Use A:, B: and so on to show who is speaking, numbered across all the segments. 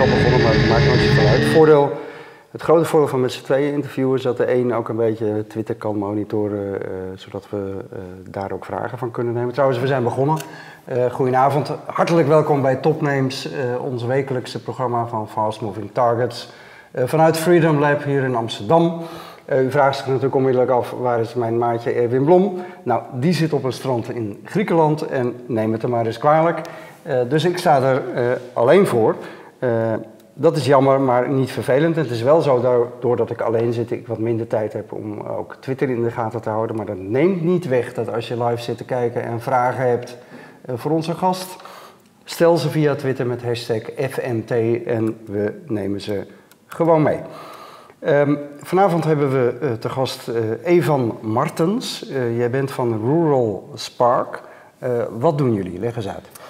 A: al begonnen, maar het maakt nooit zoveel. Voordeel, het grote voordeel van met z'n tweeën interviewen is dat de een ook een beetje Twitter kan monitoren, uh, zodat we uh, daar ook vragen van kunnen nemen. Trouwens, we zijn begonnen. Uh, goedenavond, hartelijk welkom bij Topnames, ons wekelijkse programma van Fast Moving Targets. vanuit Freedom Lab hier in Amsterdam. u vraagt zich natuurlijk onmiddellijk af, waar is mijn maatje Erwin Blom? Nou, die zit op een strand in Griekenland en neem het er maar eens kwalijk. dus ik sta er alleen voor. Dat is jammer, maar niet vervelend. Het is wel zo, doordat ik alleen zit, ik wat minder tijd heb om ook Twitter in de gaten te houden. Maar dat neemt niet weg dat als je live zit te kijken en vragen hebt uh, voor onze gast, stel ze via Twitter met hashtag FMT en we nemen ze gewoon mee. Um, vanavond hebben we uh, te gast Evan Martens. jij bent van Rural Spark. wat doen jullie? Leg eens uit.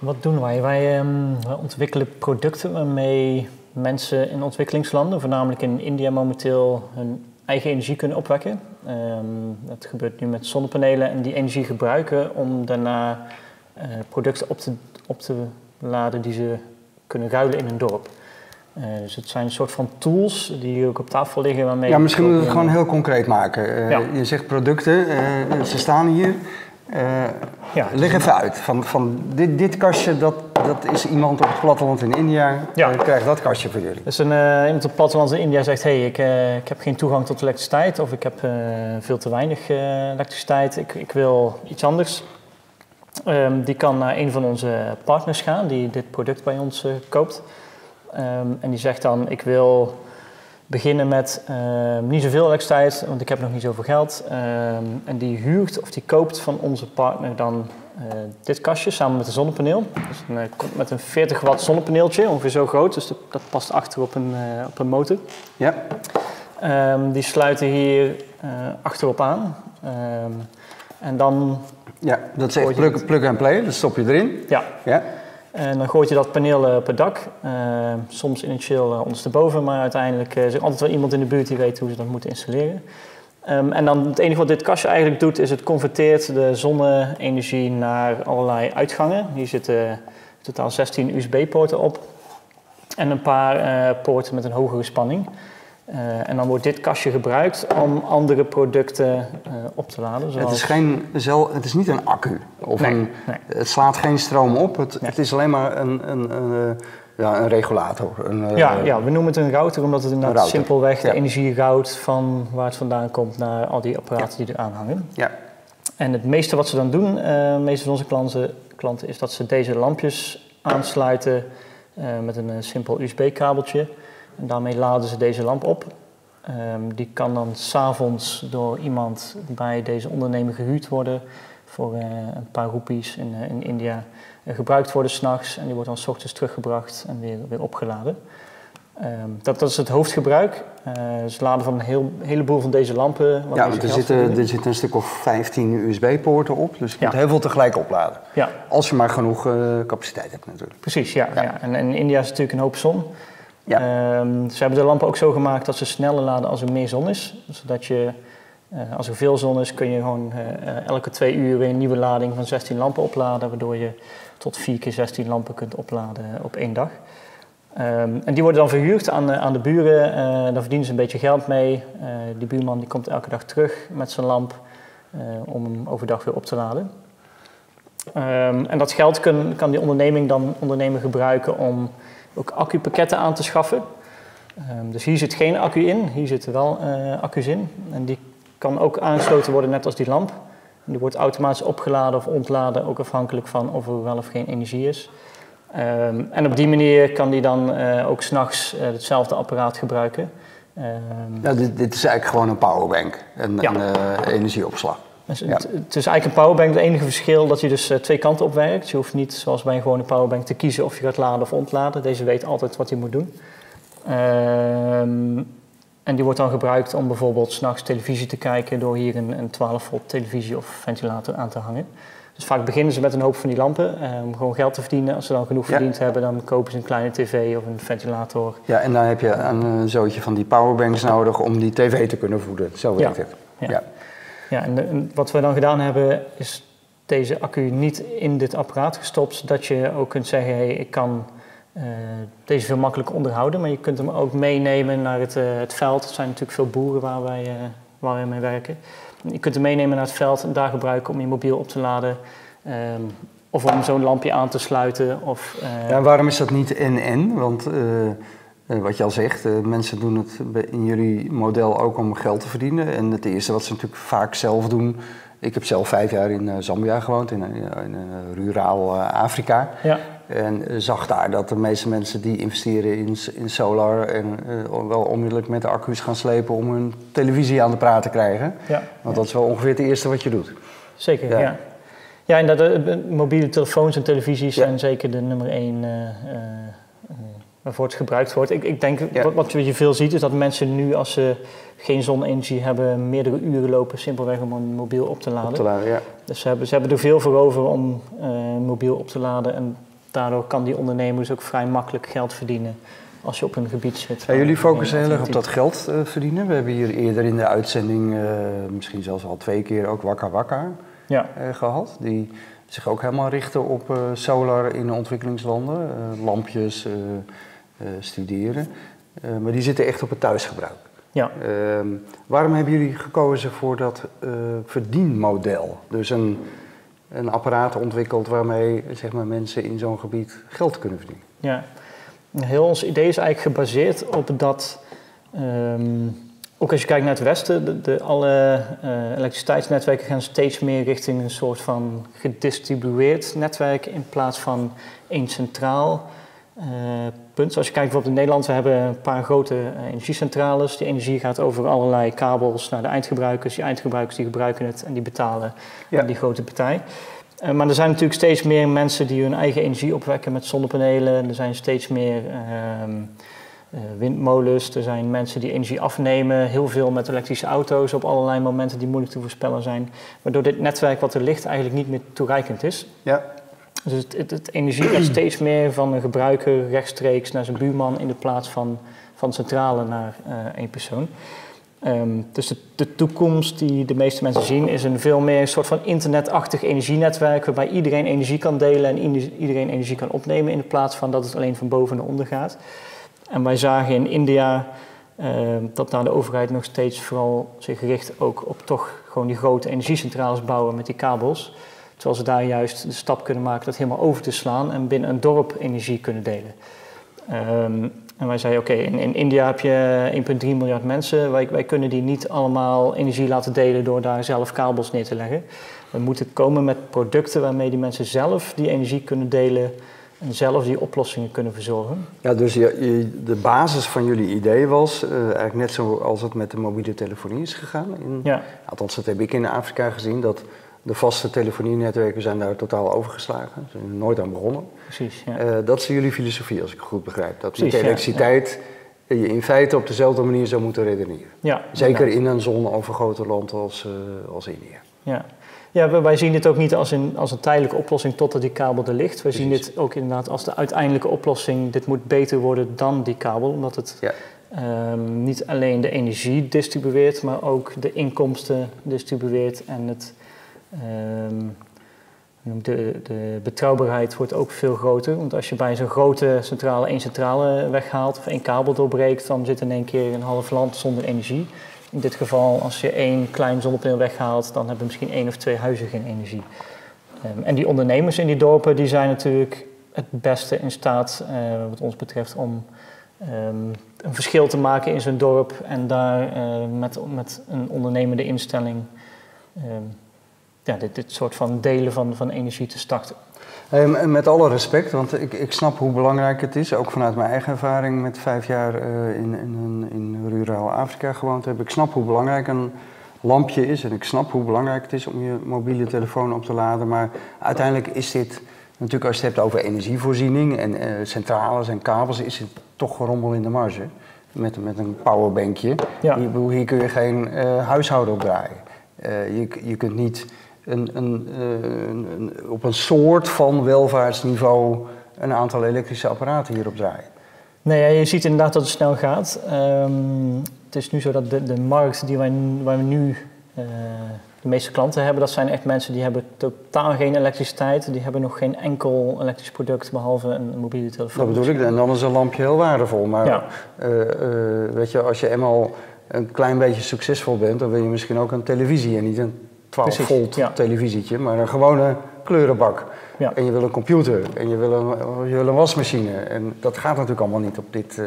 B: Wat doen wij? Wij, um, wij, ontwikkelen producten waarmee mensen in ontwikkelingslanden, voornamelijk in India momenteel, hun eigen energie kunnen opwekken. Um, dat gebeurt nu met zonnepanelen en die energie gebruiken om daarna uh, producten op te, op te laden die ze kunnen ruilen in een dorp. Uh, dus het zijn een soort van tools die hier ook op tafel liggen. Waarmee
A: ja, misschien moeten we het gewoon heel concreet maken. Uh, ja. Je zegt producten, ze staan hier. Uh, ja, leg even uit. Van, van dit, dit kastje, dat, dat is iemand op het platteland in India. Ja. krijgt dat kastje voor jullie.
B: Dus een, uh, iemand op het platteland in India zegt: hey, ik, uh, ik heb geen toegang tot elektriciteit of ik heb veel te weinig elektriciteit. Ik, ik wil iets anders. Um, die kan naar een van onze partners gaan die dit product bij ons koopt. Um, en die zegt dan: Ik wil beginnen met uh, niet zoveel elektriciteit, want ik heb nog niet zoveel geld. Uh, en die huurt of die koopt van onze partner dan uh, dit kastje samen met een zonnepaneel. Dus een, komt met een 40 watt zonnepaneeltje, ongeveer zo groot. Dus dat, past achter op een, op een motor. Ja. Um, die sluiten hier achterop aan. en dan...
A: Ja, dat is echt plug, plug and play, dat stop je erin.
B: Ja. ja. En dan gooit je dat paneel op het dak. Uh, soms initieel uh, ondersteboven, maar uiteindelijk is er altijd wel iemand in de buurt die weet hoe ze dat moeten installeren. Um, en dan het enige wat dit kastje eigenlijk doet, is het converteert de zonne-energie naar allerlei uitgangen. Hier zitten totaal 16 USB-poorten op en een paar poorten met een hogere spanning. Uh, en dan wordt dit kastje gebruikt om andere producten uh, op te laden.
A: Zoals... Het, is geen, het is niet een accu. Of nee, een, nee. Het slaat geen stroom op. Het, nee. het is alleen maar een, een, een, ja, een regulator. Een,
B: ja, uh, ja, we noemen het een router omdat het inderdaad simpelweg de ja. energie rouwt van waar het vandaan komt naar al die apparaten ja. die er aan hangen. Ja. En het meeste wat ze dan doen, de meeste van onze klanten, klanten, is dat ze deze lampjes aansluiten met een simpel USB-kabeltje. En daarmee laden ze deze lamp op. Um, die kan dan s'avonds door iemand bij deze ondernemer gehuurd worden voor uh, een paar roepies in, uh, in India. Uh, gebruikt worden s'nachts en die wordt dan s ochtends teruggebracht en weer, weer opgeladen. Um, dat, dat, is het hoofdgebruik. dus laden van een heel, heleboel van deze lampen.
A: Ja, er zitten, er zitten een stuk of 15 USB-poorten op, dus je ja. kunt heel veel tegelijk opladen. Ja. Als je maar genoeg capaciteit hebt natuurlijk.
B: Precies, ja. ja. En, en in India is natuurlijk een hoop zon. Um, ze hebben de lampen ook zo gemaakt dat ze sneller laden als er meer zon is. Zodat je, uh, als er veel zon is, kun je gewoon uh, elke twee uur weer een nieuwe lading van 16 lampen opladen. Waardoor je tot 4 keer 16 lampen kunt opladen op één dag. Um, en die worden dan verhuurd aan, aan de buren. Uh, daar verdienen ze een beetje geld mee. die buurman die komt elke dag terug met zijn lamp om hem overdag weer op te laden. Um, en dat geld kan, die onderneming dan ondernemer gebruiken om ook accupakketten aan te schaffen. Um, dus hier zit geen accu in, hier zitten wel uh, accu's in. En die kan ook aangesloten worden net als die lamp. En die wordt automatisch opgeladen of ontladen, ook afhankelijk van of er wel of geen energie is. Um, en op die manier kan die dan uh, ook s'nachts uh, hetzelfde apparaat gebruiken.
A: Um, ja, dit, dit, is eigenlijk gewoon een powerbank, een, ja. een energieopslag.
B: Dus ja. het, het, is eigenlijk een powerbank. Het enige verschil dat je dus uh, twee kanten op werkt. Je hoeft niet zoals bij een gewone powerbank te kiezen of je gaat laden of ontladen. Deze weet altijd wat hij moet doen. Um, en die wordt dan gebruikt om bijvoorbeeld s'nachts televisie te kijken door hier een, een 12 volt televisie of ventilator aan te hangen. Dus vaak beginnen ze met een hoop van die lampen um, om gewoon geld te verdienen. Als ze dan genoeg ja. verdiend hebben, dan kopen ze een kleine tv of een ventilator.
A: Ja, en dan heb je een zootje van die powerbanks nodig om die tv te kunnen voeden. Zo werkt
B: ja.
A: het.
B: Ja. ja. Ja, en, wat we dan gedaan hebben is deze accu niet in dit apparaat gestopt, dat je ook kunt zeggen, hey, ik kan uh, deze veel makkelijker onderhouden, maar je kunt hem ook meenemen naar het, uh, het veld. Er zijn natuurlijk veel boeren waar wij, uh, waar wij mee werken. Je kunt hem meenemen naar het veld en daar gebruiken om je mobiel op te laden. Um, of om zo'n lampje aan te sluiten. Of,
A: ja, waarom is dat niet en-en? Want wat je al zegt, mensen doen het in jullie model ook om geld te verdienen. En het eerste wat ze natuurlijk vaak zelf doen, ik heb zelf vijf jaar in Zambia gewoond, in, in, in ruraal Afrika. Ja. En zag daar dat de meeste mensen die investeren in, in solar en uh, wel onmiddellijk met de accu's gaan slepen om hun televisie aan de praat te krijgen. Ja. Want dat is wel ongeveer het eerste wat je doet.
B: Zeker, ja. Ja, ja en dat, mobiele telefoons en televisies zijn zeker de nummer één uh, waarvoor het gebruikt wordt. Ik, ik denk, wat, wat je veel ziet, is dat mensen nu als ze geen zonne-energie hebben, meerdere uren lopen simpelweg om een mobiel op te laden. Op
A: te laden ja.
B: Dus ze hebben, ze hebben er veel voor over om mobiel op te laden. En daardoor kan die ondernemers ook vrij makkelijk geld verdienen als je op een gebied zit.
A: Ja, jullie focussen heel erg op dat geld uh, verdienen. We hebben hier eerder in de uitzending, uh, misschien zelfs al twee keer, ook Wakka Wakka ja. uh, gehad. Die zich ook helemaal richten op solar in ontwikkelingslanden, lampjes, studeren. maar die zitten echt op het thuisgebruik. Ja. Ehm, waarom hebben jullie gekozen voor dat verdienmodel? Dus een een apparaat ontwikkeld waarmee zeg maar, mensen in zo'n gebied geld kunnen verdienen.
B: Ja, heel ons idee is eigenlijk gebaseerd op dat, ehm, ook als je kijkt naar het Westen, de, de alle uh, elektriciteitsnetwerken gaan steeds meer richting een soort van gedistribueerd netwerk in plaats van één centraal punt. Zoals je kijkt bijvoorbeeld in Nederland, we hebben een paar grote uh, energiecentrales. Die energie gaat over allerlei kabels naar de eindgebruikers. Die eindgebruikers die gebruiken het en die betalen ja. die grote partij. Uh, maar er zijn natuurlijk steeds meer mensen die hun eigen energie opwekken met zonnepanelen. Er zijn steeds meer ehm, windmolens. Er zijn mensen die energie afnemen. Heel veel met elektrische auto's op allerlei momenten die moeilijk te voorspellen zijn. Waardoor dit netwerk wat er ligt eigenlijk niet meer toereikend is. Ja. Dus het, het, energie gaat steeds meer van een gebruiker rechtstreeks naar zijn buurman in de plaats van van centrale naar uh, één persoon. Um, dus de, de, toekomst die de meeste mensen zien is een veel meer soort van internetachtig energienetwerk waarbij iedereen energie kan delen en iedereen energie kan opnemen in plaats van dat het alleen van boven naar onder gaat. En wij zagen in India uh, dat daar de overheid nog steeds vooral zich richt ook op toch gewoon die grote energiecentrales bouwen met die kabels. Terwijl ze daar juist de stap kunnen maken dat helemaal over te slaan en binnen een dorp energie kunnen delen. Um, en wij zeiden, oké, in, in, India heb je 1,3 miljard mensen. Wij, wij, kunnen die niet allemaal energie laten delen door daar zelf kabels neer te leggen. We moeten komen met producten waarmee die mensen zelf die energie kunnen delen en zelf die oplossingen kunnen verzorgen.
A: Ja, dus je, de basis van jullie idee was uh, eigenlijk net zoals het met de mobiele telefonie is gegaan. In, ja. Althans, dat heb ik in Afrika gezien, dat de vaste telefonienetwerken zijn daar totaal overgeslagen. Ze zijn er nooit aan begonnen. Precies, ja. Uh, dat is jullie filosofie, als ik het goed begrijp. Dat Precies, met elektriciteit je in feite op dezelfde manier zou moeten redeneren. Ja, Zeker in een zonovergoten land als, uh, als India.
B: Ja. Ja, wij zien dit ook niet als een, als een tijdelijke oplossing totdat die kabel er ligt. Wij zien dit ook inderdaad als de uiteindelijke oplossing. Dit moet beter worden dan die kabel, omdat het um, niet alleen de energie distribueert, maar ook de inkomsten distribueert en het de, de, betrouwbaarheid wordt ook veel groter. Want als je bij zo'n grote centrale één centrale weghaalt of één kabel doorbreekt, dan zit in één keer een half land zonder energie. In dit geval, als je één klein zonnepaneel weghaalt, dan hebben misschien één of twee huizen geen energie. Um, en die ondernemers in die dorpen die zijn natuurlijk het beste in staat, uh, wat ons betreft, om um, een verschil te maken in zo'n dorp en daar uh, met, met een ondernemende instelling ja, dit, dit soort van delen van, van energie te starten.
A: met alle respect, want ik, ik snap hoe belangrijk het is, ook vanuit mijn eigen ervaring met vijf jaar uh, in, in, in ruraal Afrika gewoond heb. Ik snap hoe belangrijk een lampje is en ik snap hoe belangrijk het is om je mobiele telefoon op te laden. Maar uiteindelijk is dit, natuurlijk als je het hebt over energievoorziening en uh, centrales en kabels, is het toch gerommel in de marge. Met, met een powerbankje. Ja. Hier, hier, kun je geen uh, huishouden op draaien. je, je kunt niet een, een, een, op een soort van welvaartsniveau een aantal elektrische apparaten hierop draaien.
B: Nee, ja, je ziet inderdaad dat het snel gaat. Um, het is nu zo dat de, de markt die wij, waar we nu uh, de meeste klanten hebben, dat zijn echt mensen die hebben totaal geen elektriciteit. Die hebben nog geen enkel elektrisch product behalve een mobiele telefoon.
A: Dat bedoel ik. En dan is een lampje heel waardevol. Maar
B: Ja.
A: eh, eh, weet je, als je eenmaal een klein beetje succesvol bent, dan wil je misschien ook een televisie. En niet een 12
B: Precies,
A: volt
B: ja.
A: televisietje, maar een gewone kleurenbak.
B: Ja.
A: En je wil een computer en je wil een, je wil een wasmachine. En dat gaat natuurlijk allemaal niet op dit eh,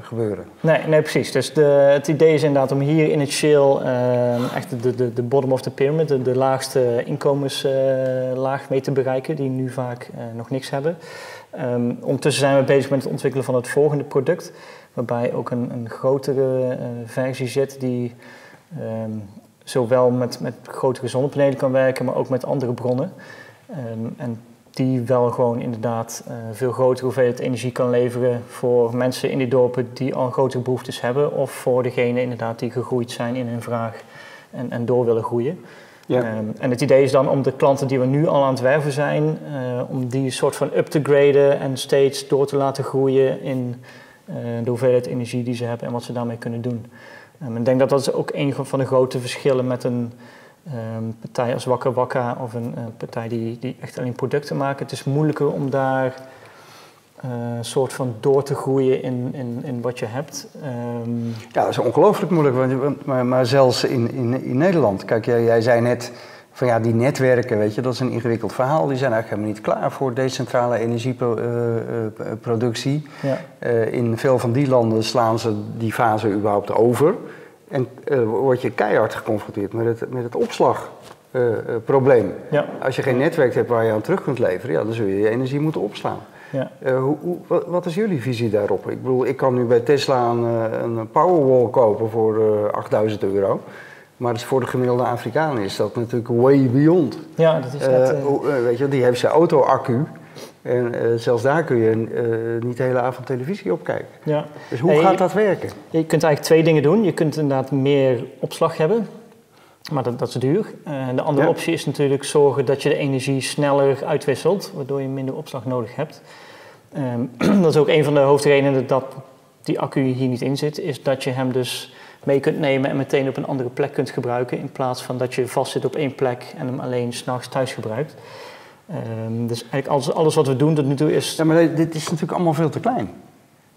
A: gebeuren.
B: Nee, nee, precies. Dus de, het idee is inderdaad om hier initieel eh, echt de, de, de bottom of the pyramid, de, de laagste inkomenslaag mee te bereiken, die nu vaak eh, nog niks hebben. Ehm, ondertussen zijn we bezig met het ontwikkelen van het volgende product, waarbij ook een, een grotere eh, versie zit die ehm, zowel met, met grotere zonnepanelen kan werken, maar ook met andere bronnen. Ehm, en die wel gewoon inderdaad eh, veel grotere hoeveelheid energie kan leveren voor mensen in die dorpen die al grotere behoeftes hebben, of voor degenen inderdaad die gegroeid zijn in hun vraag en, en door willen groeien.
A: Ja.
B: Ehm, en het idee is dan om de klanten die we nu al aan het werven zijn, eh, om die soort van up te graden en steeds door te laten groeien in eh, de hoeveelheid energie die ze hebben en wat ze daarmee kunnen doen. Ehm, ik denk dat dat is ook een van de grote verschillen met een ehm, partij als Wakka Wakka of een eh, partij die, die echt alleen producten maken. Het is moeilijker om daar eh, een soort van door te groeien in, in, in wat je hebt. Ehm,
A: Ja, dat is ongelooflijk moeilijk. Want- maar, maar zelfs in, in, in Nederland. Kijk, jij, jij zei net van ja, die netwerken, weet je, dat is een ingewikkeld verhaal. Die zijn eigenlijk helemaal niet klaar voor decentrale energieproductie.
B: ja.
A: Eh, in veel van die landen slaan ze die fase überhaupt over. En eh, word je keihard geconfronteerd met het, met het opslagprobleem.
B: Ja.
A: Als je geen netwerk hebt waar je aan terug kunt leveren, ja, dan zul je je energie moeten opslaan.
B: Ja.
A: Eh, hoe, hoe- wat, is jullie visie daarop? Ik bedoel, ik kan nu bij Tesla een, een Powerwall kopen voor eh 8000 euro. Maar dus voor de gemiddelde Afrikaan is dat natuurlijk way beyond.
B: ja, dat is
A: Eh,
B: net... eh,
A: hoe- eh, weet je, die heeft zijn auto-accu. En eh, zelfs daar kun je eh, niet de hele avond televisie op kijken.
B: ja.
A: Dus hoe
B: Hey,
A: gaat dat werken?
B: Je kunt eigenlijk twee dingen doen. Je kunt inderdaad meer opslag hebben, maar dat, dat is duur. Eh, de andere
A: Ja.
B: optie is natuurlijk zorgen dat je de energie sneller uitwisselt, waardoor je minder opslag nodig hebt. Ehm, dat is ook een van de hoofdredenen dat die accu hier niet in zit, is dat je hem dus mee kunt nemen en meteen op een andere plek kunt gebruiken, in plaats van dat je vastzit op één plek en hem alleen s'nachts thuis gebruikt. Ehm, dus eigenlijk alles, alles wat we doen tot nu toe is
A: Ja, maar dit- dit is natuurlijk allemaal veel te klein.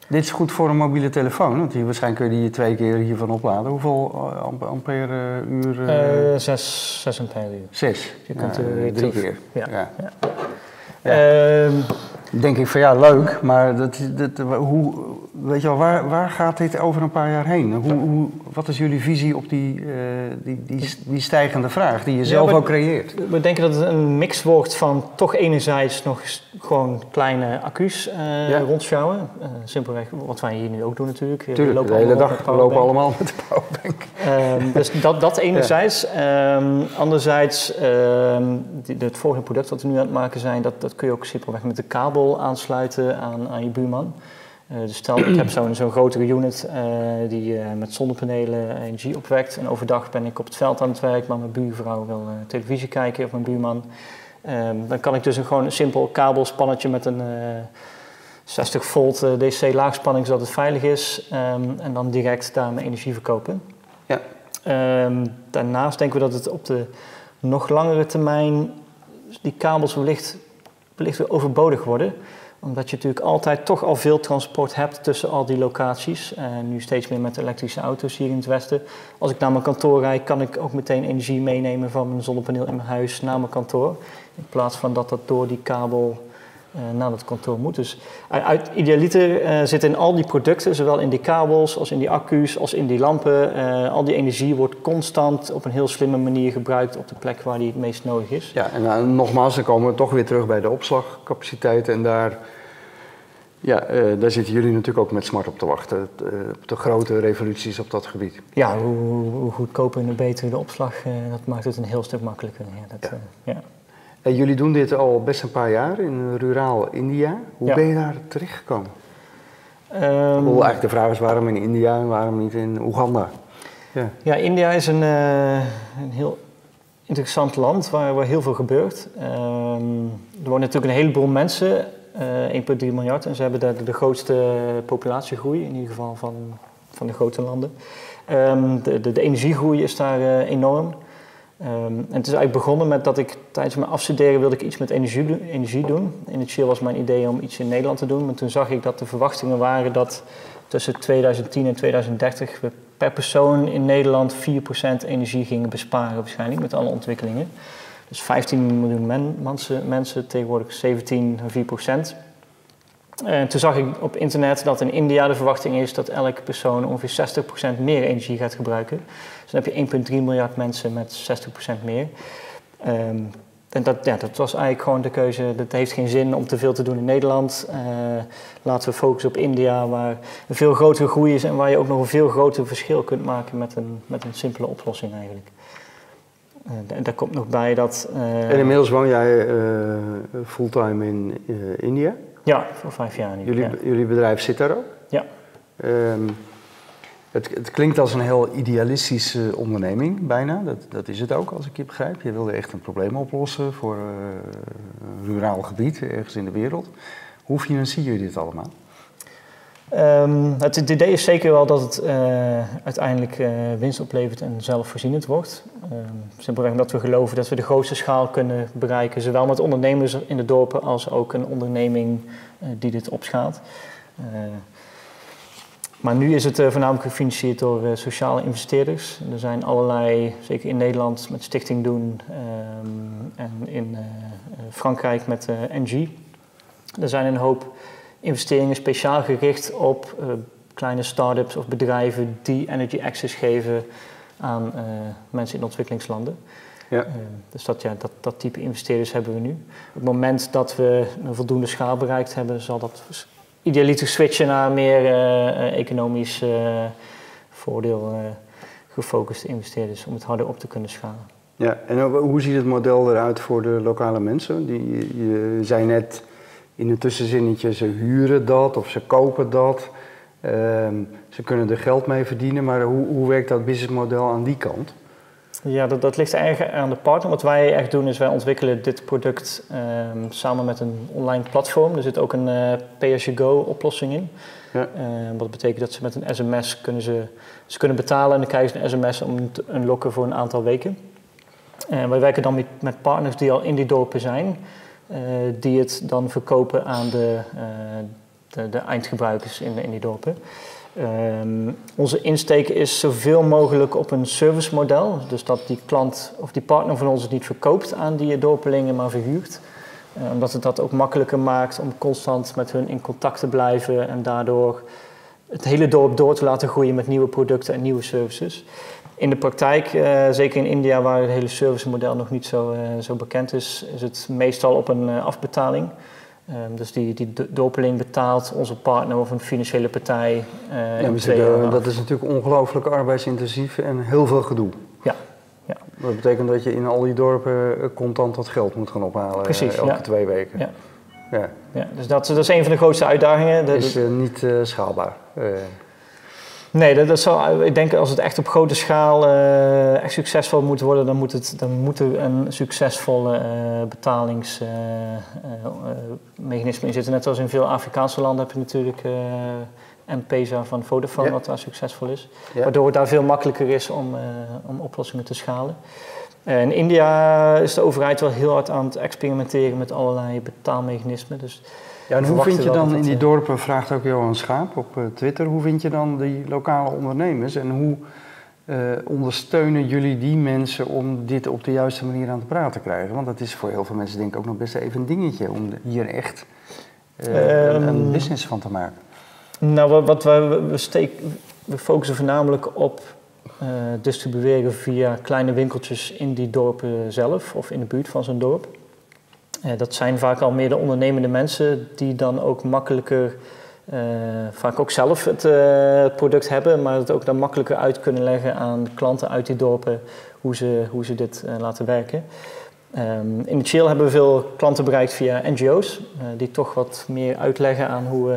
A: Dit is goed voor een mobiele telefoon, want hier, waarschijnlijk kun je die twee keer hiervan opladen. Hoeveel eh, amp- ampère uur? eh,
B: eh, zes, zes ampère uur.
A: zes.
B: je kunt er
A: drie
B: terug.
A: keer.
B: Ja.
A: Ja. Ja.
B: Ehm,
A: denk ik van ja, leuk, maar dat, dat, hoe, weet je wel, waar, waar gaat dit over een paar jaar heen? Hoe, hoe, wat is jullie visie op die, eh, die, die, die stijgende vraag die je zelf ook creëert?
B: we denken dat het een mix wordt van toch enerzijds nog gewoon kleine accu's
A: Ja.
B: rondsjouwen. Eh, simpelweg wat wij hier nu ook doen natuurlijk. We
A: Tuurlijk, de
B: lopen
A: hele
B: allemaal
A: dag we lopen allemaal met de powerbank.
B: Ehm, dus dat, dat enerzijds. Ehm, anderzijds, die- het volgende product dat we nu aan het maken zijn, dat, dat kun je ook simpelweg met de kabel aansluiten aan, aan je buurman. Eh, dus stel, ik heb zo'n zo'n grotere unit eh, die eh, met zonnepanelen energie opwekt. En overdag ben ik op het veld aan het werk, maar mijn buurvrouw wil televisie kijken of mijn buurman. Ehm, dan kan ik dus een, gewoon een simpel kabelspannetje met een eh, 60 volt DC laagspanning, zodat het veilig is. ehm, en dan direct daar mijn energie verkopen.
A: Ja.
B: Ehm, daarnaast denken we dat het op de nog langere termijn die kabels wellicht, wellicht weer overbodig worden. Omdat je natuurlijk altijd toch al veel transport hebt tussen al die locaties. Eh, nu steeds meer met elektrische auto's hier in het westen. Als ik naar mijn kantoor rijd, kan ik ook meteen energie meenemen van mijn zonnepaneel in mijn huis naar mijn kantoor. In plaats van dat dat door die kabel naar het kantoor moet. Dus uit- idealiter eh, zit in al die producten, zowel in die kabels als in die accu's, als in die lampen, eh, al die energie wordt constant op een heel slimme manier gebruikt op de plek waar die het meest nodig is.
A: Ja, en eh, nogmaals, dan komen we toch weer terug bij de opslagcapaciteit. En daar, ja, eh, daar zitten jullie natuurlijk ook met smart op te wachten. eh, op de grote revoluties op dat gebied.
B: Ja, hoe, goedkoper en beter de opslag, eh, dat maakt het een heel stuk makkelijker. Ja, dat,
A: Ja.
B: eh, ja.
A: En jullie doen dit al best een paar jaar in ruraal India. Hoe
B: Ja.
A: ben je daar terechtgekomen? Bedoel, eigenlijk de vraag is waarom in India en waarom niet in Oeganda? Ja.
B: Ja, India is een, eh, een heel interessant land waar, waar heel veel gebeurt. Ehm, er wonen natuurlijk een heleboel mensen, eh 1,3 miljard, en ze hebben daar de, de grootste populatiegroei, in ieder geval van, van de grote landen. Ehm, de, de, de energiegroei is daar eh, enorm. En het is eigenlijk begonnen met dat ik tijdens mijn afstuderen wilde ik iets met energie, energie doen. Initieel was mijn idee om iets in Nederland te doen, maar toen zag ik dat de verwachtingen waren dat tussen 2010 en 2030 we per persoon in Nederland 4% energie gingen besparen waarschijnlijk met alle ontwikkelingen. Dus 15 miljoen mensen, mensen, tegenwoordig 17, 4%. En toen zag ik op internet dat in India de verwachting is dat elke persoon ongeveer 60% meer energie gaat gebruiken. Dus dan heb je 1,3 miljard mensen met 60% meer. Um, en dat, dat was eigenlijk gewoon de keuze. Dat heeft geen zin om te veel te doen in Nederland. Uh, laten we focussen op India, waar een veel grotere groei is en waar je ook nog een veel groter verschil kunt maken met een, met een simpele oplossing eigenlijk. Uh, en daar komt nog bij dat.
A: Uh, en inmiddels woon jij fulltime in India?
B: Ja, voor vijf jaar nu.
A: Jullie, jullie bedrijf zit daar ook?
B: Ja.
A: Um, het, het, klinkt als een heel idealistische onderneming, bijna. Dat, dat, is het ook, als ik je begrijp. Je wilde echt een probleem oplossen voor uh, een ruraal gebied ergens in de wereld. Hoe financier je dit allemaal?
B: Um, het, idee is zeker wel dat het uh, uiteindelijk uh, winst oplevert en zelfvoorzienend wordt. Um, simpelweg omdat we geloven dat we de grootste schaal kunnen bereiken, zowel met ondernemers in de dorpen als ook een onderneming uh, die dit opschaalt. maar nu is het voornamelijk gefinancierd door sociale investeerders. Er zijn allerlei, zeker in Nederland met Stichting Doen um, en in Frankrijk met NG. Er zijn een hoop investeringen speciaal gericht op uh, kleine start-ups of bedrijven die energy access geven aan uh, mensen in ontwikkelingslanden. Ja. Uh, dus dat, ja, dat, dat type investeerders hebben we nu. Op het moment dat we een voldoende schaal bereikt hebben, zal dat idealiter switchen naar meer economisch voordeel gefocuste investeerders om het harder op te kunnen schalen.
A: Ja, en hoe ziet het model eruit voor de lokale mensen? Die, je zei net, in een tussenzinnetje, ze huren dat of ze kopen dat. Ehm, ze kunnen er geld mee verdienen, maar hoe, hoe werkt dat businessmodel aan die kant?
B: Ja, dat, dat ligt eigenlijk aan de partner. Wat wij echt doen is wij ontwikkelen dit product ehm, samen met een online platform. Er zit ook een uh, pay-as-you-go oplossing in. Ja. Uh, wat betekent dat ze met een sms kunnen ze, ze kunnen betalen en dan krijgen ze een sms om te unlocken voor een aantal weken. Uh, wij werken dan met, met partners die al in die dorpen zijn. Eh, die het dan verkopen aan de, eh, de, de, eindgebruikers in, in die dorpen. Ehm, onze insteek is zoveel mogelijk op een servicemodel. Dus dat die klant of die partner van ons het niet verkoopt aan die dorpelingen, maar verhuurt. Uh, omdat het dat ook makkelijker maakt om constant met hun in contact te blijven en daardoor het hele dorp door te laten groeien met nieuwe producten en nieuwe services. In de praktijk, uh, zeker in India, waar het hele servicemodel nog niet zo, uh, zo bekend is, is het meestal op een uh, afbetaling. Um, dus die, die dorpeling betaalt onze partner of een financiële partij.
A: ja, dat is natuurlijk ongelooflijk arbeidsintensief en heel veel gedoe.
B: Ja. ja.
A: Dat betekent dat je in al die dorpen contant dat geld moet gaan ophalen
B: Precies,
A: elke
B: ja.
A: twee weken.
B: Ja. Ja. ja dus dat, dat is een van de grootste uitdagingen.
A: Dat is niet schaalbaar.
B: Nee, dat, dat zou, ik denk als het echt op grote schaal uh, echt succesvol moet worden, dan moet, het, dan moet er een succesvolle uh, betalingsmechanisme in zitten. Net als in veel Afrikaanse landen heb je natuurlijk M-Pesa van Vodafone, wat daar succesvol is. Waardoor het daar veel makkelijker is om, om oplossingen te schalen. in India is de overheid wel heel hard aan het experimenteren met allerlei betaalmechanismen. Dus
A: ja, en hoe vind je dan in die dorpen, vraagt ook Johan Schaap op Twitter, hoe vind je dan die lokale ondernemers en hoe uh, ondersteunen jullie die mensen om dit op de juiste manier aan het praten te krijgen? Want dat is voor heel veel mensen denk ik ook nog best even een dingetje om hier echt uh, um, een business van te maken.
B: Nou, wat we, we, steken, we focussen voornamelijk op uh, distribueren via kleine winkeltjes in die dorpen zelf of in de buurt van zo'n dorp. Dat zijn vaak al meer de ondernemende mensen die dan ook makkelijker, uh, vaak ook zelf het, het, product hebben, maar het ook dan makkelijker uit kunnen leggen aan klanten uit die dorpen hoe ze, hoe ze dit laten werken. Um, in de chill hebben we veel klanten bereikt via NGO's, die toch wat meer uitleggen aan, hoe,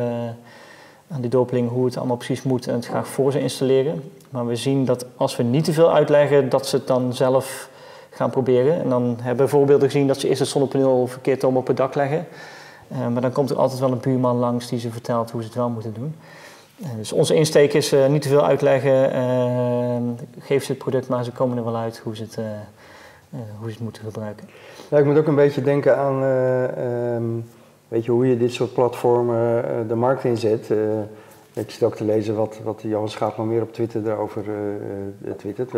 B: aan die dorpeling hoe het allemaal precies moet en het graag voor ze installeren. Maar we zien dat als we niet te veel uitleggen, dat ze het dan zelf gaan proberen. En dan hebben we voorbeelden gezien dat ze eerst het zonnepaneel verkeerd om op het dak leggen. Uh, maar dan komt er altijd wel een buurman langs die ze vertelt hoe ze het wel moeten doen. Uh, dus onze insteek is uh, niet te veel uitleggen. geef ze het product, maar ze komen er wel uit hoe ze het, hoe ze het moeten gebruiken.
A: Ja, ik moet ook een beetje denken aan ehm, weet je, hoe je dit soort platformen de markt inzet. ik zit ook te lezen wat, wat Johan Schaapman meer op Twitter daarover twittert.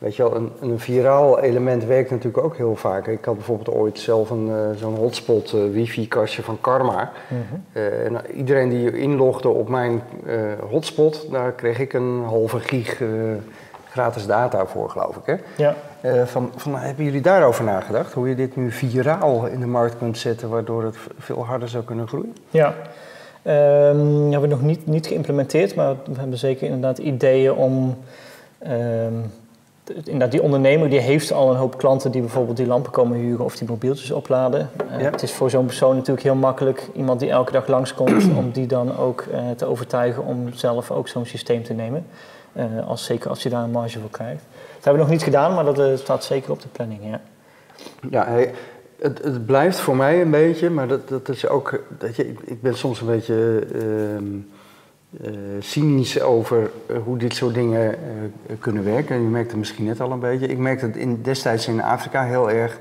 A: Weet je wel, een, een viraal element werkt natuurlijk ook heel vaak. Ik had bijvoorbeeld ooit zelf een, uh, zo'n hotspot uh, wifi-kastje van Karma. Mhm. Eh, en iedereen die inlogde op mijn hotspot, daar kreeg ik een halve gig gratis data voor, geloof ik. Hè? Ja. van, van, hebben jullie daarover nagedacht? Hoe je dit nu viraal in de markt kunt zetten, waardoor het veel harder zou kunnen groeien?
B: Ja. Um, hebben we nog niet, niet geïmplementeerd, maar we hebben zeker inderdaad ideeën om... Ehm, inderdaad, die ondernemer die heeft al een hoop klanten die bijvoorbeeld die lampen komen huren of die mobieltjes opladen. Uh, Het is voor zo'n persoon natuurlijk heel makkelijk, iemand die elke dag langskomt, om die dan ook uh, te overtuigen om zelf ook zo'n systeem te nemen. Uh, als, zeker als je daar een marge voor krijgt. Dat hebben we nog niet gedaan, maar dat staat zeker op de planning. Ja,
A: ja hey, het, het, blijft voor mij een beetje, maar dat, dat is ook. Dat je, ik ben soms een beetje. Ehm, uh, cynisch over eh, hoe dit soort dingen uh, kunnen werken. Je merkt het misschien net al een beetje. Ik merkte het in, destijds in Afrika heel erg.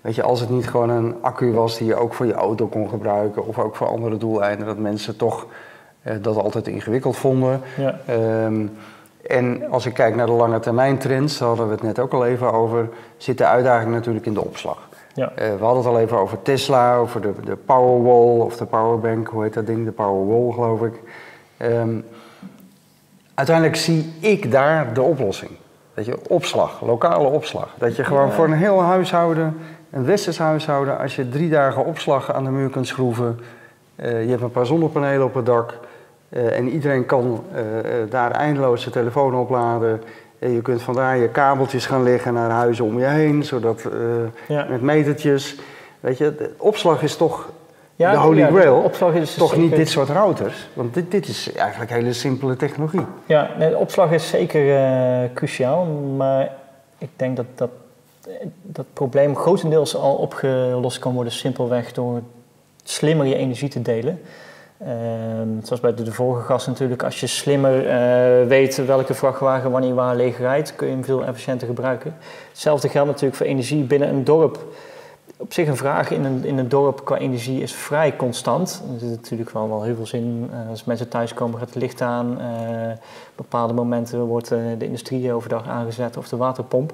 A: Weet je, als het niet gewoon een accu was die je ook voor je auto kon gebruiken of ook voor andere doeleinden, dat mensen toch dat altijd ingewikkeld vonden. Ja. Um, en als ik kijk naar de lange termijn trends, daar hadden we het net ook al even over, zit de uitdaging natuurlijk in de opslag. Ja. we hadden het al even over Tesla, over de, de Powerwall of de Powerbank, hoe heet dat ding? De Powerwall geloof ik. Um, uiteindelijk zie ik daar de oplossing. Dat je opslag, lokale opslag. Dat je gewoon voor een heel huishouden, een westers huishouden, als je drie dagen opslag aan de muur kunt schroeven, uh, je hebt een paar zonnepanelen op het dak uh, en iedereen kan uh, daar eindeloos zijn telefoon opladen. En je kunt vandaar je kabeltjes gaan leggen naar huizen om je heen, zodat ja. met metertjes. Weet je, de opslag is toch ja, de Holy Grail. opslag is toch niet dit soort routers? Want dit, dit is eigenlijk hele simpele technologie.
B: Ja, de opslag is zeker uh, cruciaal. Maar ik denk dat, dat dat probleem grotendeels al opgelost kan worden simpelweg door slimmer je energie te delen. Uh, zoals bij de, vorige gas natuurlijk, als je slimmer uh, weet welke vrachtwagen wanneer waar leeg rijdt, kun je hem veel efficiënter gebruiken. Hetzelfde geldt natuurlijk voor energie binnen een dorp op zich een vraag in een, in een dorp qua energie is vrij constant. Er zit natuurlijk wel, wel heel veel zin. Uh, als mensen thuiskomen gaat het licht aan. Uh, bepaalde momenten wordt uh, de industrie overdag aangezet of de waterpomp.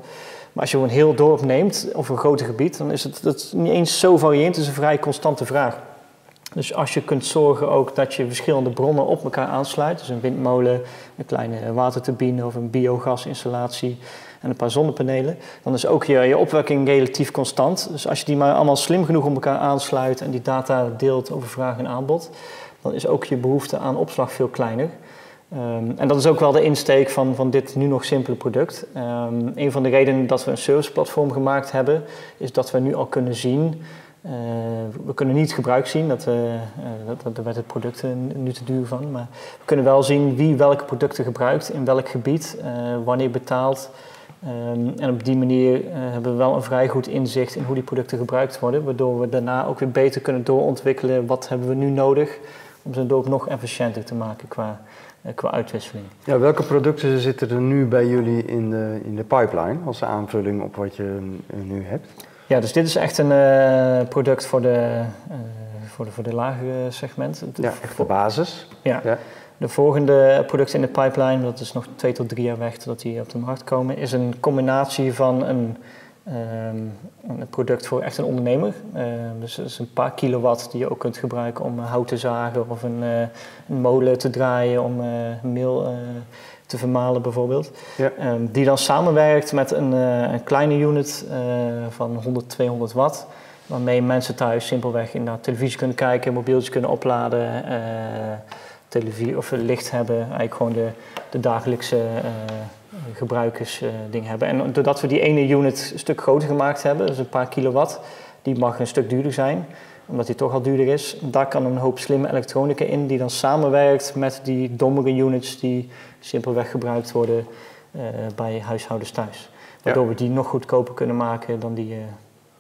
B: Maar als je een heel dorp neemt of een groot gebied, dan is het dat niet eens zo variënt. Het is een vrij constante vraag. Dus als je kunt zorgen ook dat je verschillende bronnen op elkaar aansluit, dus een windmolen, een kleine waterturbine of een biogasinstallatie, en een paar zonnepanelen, dan is ook je, je opwekking relatief constant. Dus als je die maar allemaal slim genoeg op elkaar aansluit en die data deelt over vraag en aanbod, dan is ook je behoefte aan opslag veel kleiner. Um, en dat is ook wel de insteek van, van dit nu nog simpele product. Um, een van de redenen dat we een serviceplatform gemaakt hebben, is dat we nu al kunnen zien. Uh, we kunnen niet gebruik zien, dat, uh, dat, daar werd het product nu te duur van. Maar we kunnen wel zien wie welke producten gebruikt, in welk gebied, wanneer betaalt. Um, en op die manier uh, hebben we wel een vrij goed inzicht in hoe die producten gebruikt worden, waardoor we daarna ook weer beter kunnen doorontwikkelen wat hebben we nu nodig om zo'n dorp nog efficiënter te maken qua, uh, qua uitwisseling.
A: Ja, welke producten zitten er nu bij jullie in de, in de pipeline als aanvulling op wat je uh, nu hebt?
B: Ja, dus dit is echt een product voor de, voor de, voor de lagere segment.
A: Ja, echt de basis.
B: ja. ja. De volgende producten in de pipeline, dat is nog twee tot drie jaar weg totdat die op de markt komen, is een combinatie van een, um, een product voor echt een ondernemer. Uh, dus dat is een paar kilowatt die je ook kunt gebruiken om hout te zagen of een, uh, een molen te draaien om uh, meel te vermalen bijvoorbeeld. Ja. Um, die dan samenwerkt met een, een kleine unit van 100, 200 watt waarmee mensen thuis simpelweg in naar televisie kunnen kijken, mobieltjes kunnen opladen, televisie of licht hebben, eigenlijk gewoon de, de dagelijkse uh, gebruikersding uh, hebben. En doordat we die ene unit een stuk groter gemaakt hebben, dus een paar kilowatt, die mag een stuk duurder zijn, omdat die toch al duurder is. Daar kan een hoop slimme elektronica in die dan samenwerkt met die dommere units die simpelweg gebruikt worden uh, bij huishoudens thuis. Waardoor we die nog goedkoper kunnen maken dan die,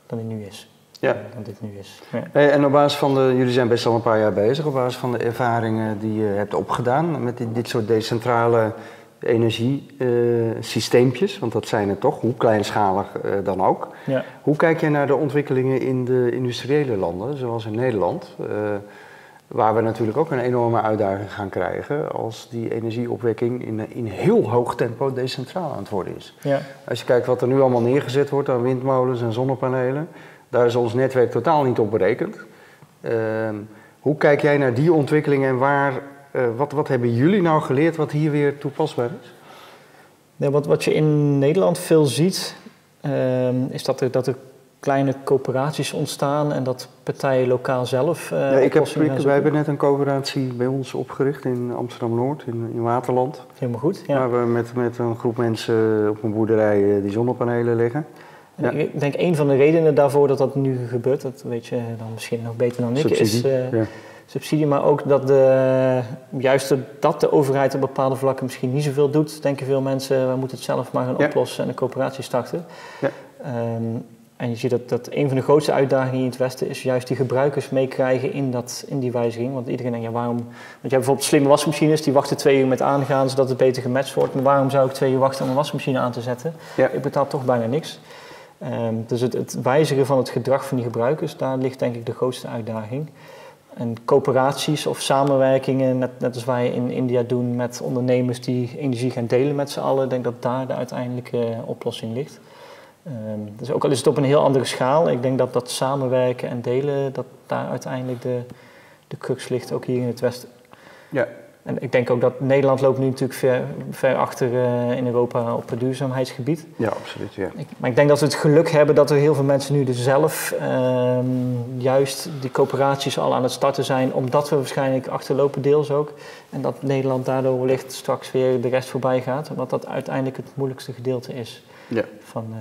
B: dan die nu is ja. dan dit nu is.
A: Ja. En op basis van de, jullie zijn best al een paar jaar bezig, op basis van de ervaringen die je hebt opgedaan met dit, dit soort decentrale energiesysteempjes, want dat zijn het toch, hoe kleinschalig dan ook. Ja. Hoe kijk jij naar de ontwikkelingen in de industriële landen, zoals in Nederland? Waar we natuurlijk ook een enorme uitdaging gaan krijgen als die energieopwekking in, in heel hoog tempo decentraal aan het worden is. Ja. Als je kijkt wat er nu allemaal neergezet wordt aan windmolens en zonnepanelen, daar is ons netwerk totaal niet op berekend. Ehm, hoe kijk jij naar die ontwikkeling en waar, uh, wat, wat hebben jullie nou geleerd wat hier weer toepasbaar is?
B: Nee, wat, wat je in Nederland veel ziet, ehm, is dat er, dat er kleine coöperaties ontstaan en dat partijen lokaal zelf.
A: Uh, ja, ik heb, wij hebben net een coöperatie bij ons opgericht in Amsterdam Noord, in, in Waterland.
B: Helemaal goed. Ja.
A: Waar we met, met een groep mensen op een boerderij eh, die zonnepanelen leggen.
B: Ja. Ik denk een van de redenen daarvoor dat dat nu gebeurt, dat weet je dan misschien nog beter dan ik, is uh, ja. subsidie. Maar ook dat de, juist dat de overheid op bepaalde vlakken misschien niet zoveel doet, denken veel mensen, we moeten het zelf maar gaan oplossen en een coöperatie starten. Ja. Um, en je ziet dat, dat een van de grootste uitdagingen in het Westen is juist die gebruikers meekrijgen in, dat, in die wijziging. Want iedereen denkt, ja waarom... Want je hebt bijvoorbeeld slimme wasmachines, die wachten twee uur met aangaan zodat het beter gematcht wordt. Maar waarom zou ik twee uur wachten om een wasmachine aan te zetten? Ja. Ik betaal toch bijna niks. Um, dus het, wijzigen van het gedrag van die gebruikers, daar ligt denk ik de grootste uitdaging. En coöperaties of samenwerkingen, net, net als wij in India doen met ondernemers die energie gaan delen met z'n allen, denk dat daar de uiteindelijke oplossing ligt. Um, dus ook al is het op een heel andere schaal, ik denk dat dat samenwerken en delen, dat daar uiteindelijk de, de crux ligt, ook hier in het Westen. Ja. En ik denk ook dat Nederland loopt nu natuurlijk ver, ver achter uh, in Europa op het duurzaamheidsgebied.
A: Ja, absoluut. Ja.
B: Ik, maar ik denk dat we het geluk hebben dat er heel veel mensen nu dus zelf um, juist die coöperaties al aan het starten zijn, omdat we waarschijnlijk achterlopen deels ook. En dat Nederland daardoor wellicht straks weer de rest voorbij gaat, omdat dat uiteindelijk het moeilijkste gedeelte is ja. van... Uh,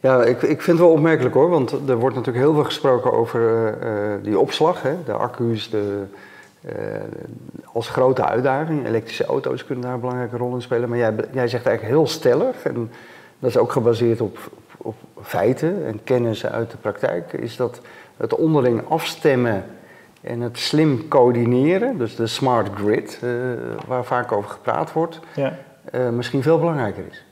A: ja, ik, ik vind het wel opmerkelijk hoor, want er wordt natuurlijk heel veel gesproken over uh, die opslag, hè, de accu's, de, als grote uitdaging. Elektrische auto's kunnen daar een belangrijke rol in spelen, maar jij, jij zegt eigenlijk heel stellig, en dat is ook gebaseerd op, op feiten en kennis uit de praktijk, is dat het onderling afstemmen en het slim coördineren, dus de smart grid, waar vaak over gepraat wordt, ja. misschien veel belangrijker is.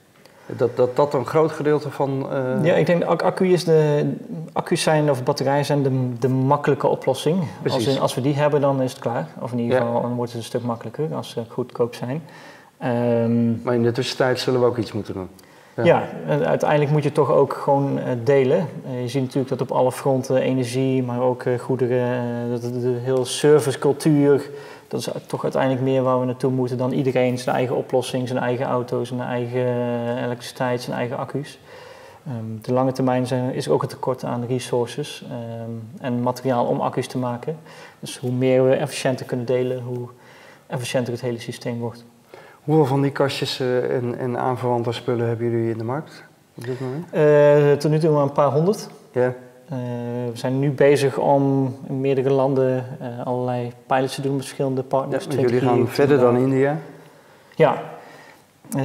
A: Dat, dat dat een groot gedeelte van.
B: Uh... Ja, ik denk accu is de, accu's zijn of batterijen zijn de, de makkelijke oplossing. Als, in, als we die hebben, dan is het klaar. Of in ieder geval dan wordt het een stuk makkelijker als ze goedkoop zijn.
A: Um, maar in de tussentijd zullen we ook iets moeten doen.
B: Ja, ja uiteindelijk moet je toch ook gewoon uh, delen. Uh, je ziet natuurlijk dat op alle fronten energie, maar ook goederen, dat de, heel servicecultuur dat is toch uiteindelijk meer waar we naartoe moeten dan iedereen zijn eigen oplossing, zijn eigen auto's, zijn eigen elektriciteit, zijn eigen accu's. Um, de lange termijn zijn, is er ook een tekort aan resources um, en materiaal om accu's te maken. Dus hoe meer we efficiënter kunnen delen, hoe efficiënter het hele systeem wordt.
A: Hoeveel van die kastjes uh, en, en aanverwante spullen hebben jullie in de markt op dit moment?
B: Uh, tot nu toe maar een paar honderd. Ja. We zijn nu bezig om in meerdere landen uh, allerlei pilots te doen met verschillende partners.
A: Ja, jullie gaan verder dan India?
B: Ja. Uh,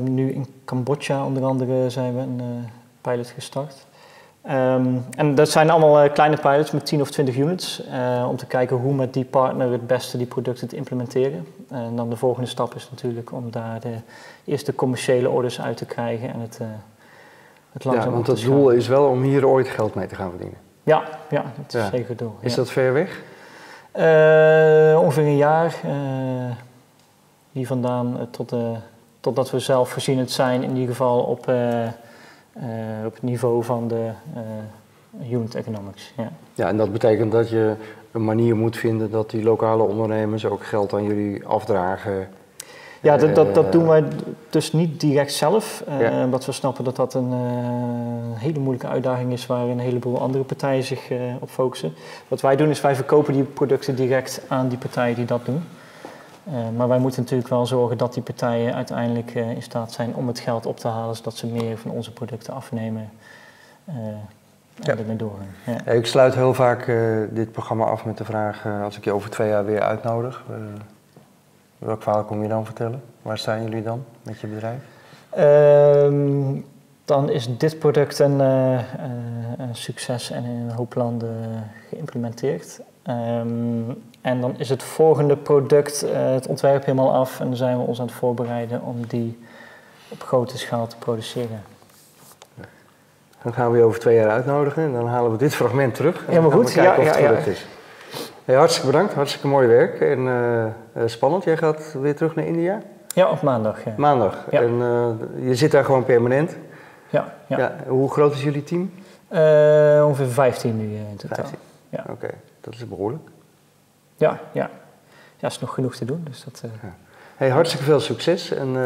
B: nu in Cambodja onder andere zijn we een pilot gestart. Um, en dat zijn allemaal kleine pilots met 10 of 20 units. om te kijken hoe met die partner het beste die producten te implementeren. En dan de volgende stap is natuurlijk om daar de eerste commerciële orders uit te krijgen en het
A: ja, want het doel is wel om hier ooit geld mee te gaan verdienen.
B: Ja, ja dat is zeker het doel.
A: Is dat ver weg?
B: Uh, ongeveer een jaar. Uh, hier vandaan uh, tot, totdat we zelfvoorzienend zijn, in ieder geval op, op het niveau van de unit economics. Ja.
A: ja, en dat betekent dat je een manier moet vinden dat die lokale ondernemers ook geld aan jullie afdragen
B: ja, dat, dat, dat doen wij dus niet direct zelf. Uh, Omdat we snappen dat dat een uh, hele moeilijke uitdaging is waar een heleboel andere partijen zich op focussen. Wat wij doen is wij verkopen die producten direct aan die partijen die dat doen. maar wij moeten natuurlijk wel zorgen dat die partijen uiteindelijk in staat zijn om het geld op te halen, zodat ze meer van onze producten afnemen. en ja. ermee doorgaan.
A: Ja. Ik sluit heel vaak dit programma af met de vraag: als ik je over twee jaar weer uitnodig, Welk verhaal kom je dan vertellen? Waar staan jullie dan met je bedrijf?
B: Um, dan is dit product een, uh, een, succes en in een hoop landen geïmplementeerd. Ehm, en dan is het volgende product, uh, het ontwerp helemaal af en dan zijn we ons aan het voorbereiden om die op grote schaal te produceren.
A: Dan gaan we je over twee jaar uitnodigen en dan halen we dit fragment terug. En
B: Helemaal goed.
A: kijken
B: ja,
A: of het
B: ja,
A: gelukt is. Hey, hartstikke bedankt, hartstikke mooi werk en uh, spannend. Jij gaat weer terug naar India?
B: Ja, op maandag. Ja.
A: Maandag. En uh, je zit daar gewoon permanent?
B: Ja, ja.
A: Hoe groot is jullie team?
B: ongeveer 15 nu in totaal. 15.
A: Ja. Oké, dat is behoorlijk.
B: Ja, ja. Ja, is nog genoeg te doen. Dus dat, ja.
A: Hey, hartstikke veel succes en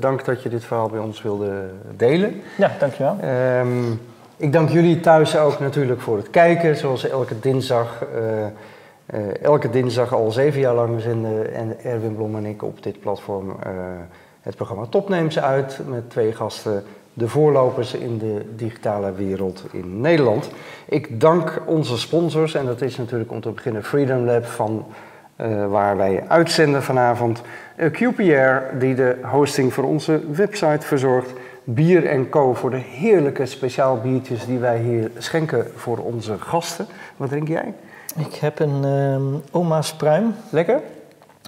A: dank dat je dit verhaal bij ons wilde delen.
B: Ja, dankjewel.
A: Um, ik dank jullie thuis ook natuurlijk voor het kijken, zoals elke dinsdag. Uh, elke dinsdag al zeven jaar lang zenden en Erwin Blom en ik op dit platform het programma Top neemt ze uit met twee gasten, de voorlopers in de digitale wereld in Nederland. Ik dank onze sponsors en dat is natuurlijk om te beginnen Freedom Lab van uh, waar wij uitzenden vanavond. QPR, die de hosting voor onze website verzorgt. Bier Co. voor de heerlijke speciaal biertjes die wij hier schenken voor onze gasten. Wat drink jij?
B: Ik heb een um, Oma's Pruim.
A: Lekker?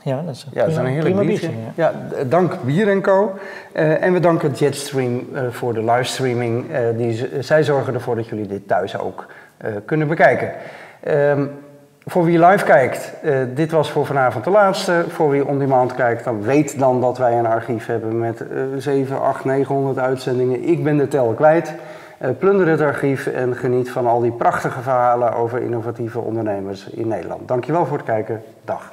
B: Ja, dat is een,
A: ja, dat is een heerlijk biertje. biertje ja. ja. dank Bier Co. Uh, en we danken Jetstream uh, voor de livestreaming. Uh, die, zij zorgen ervoor dat jullie dit thuis ook kunnen bekijken. Um, voor wie live kijkt, dit was voor vanavond de laatste. Voor wie on demand kijkt, dan weet dan dat wij een archief hebben met uh, 7, 8, 900 uitzendingen. Ik ben de tel kwijt. Uh, plunder het archief en geniet van al die prachtige verhalen over innovatieve ondernemers in Nederland. Dankjewel voor het kijken. Dag.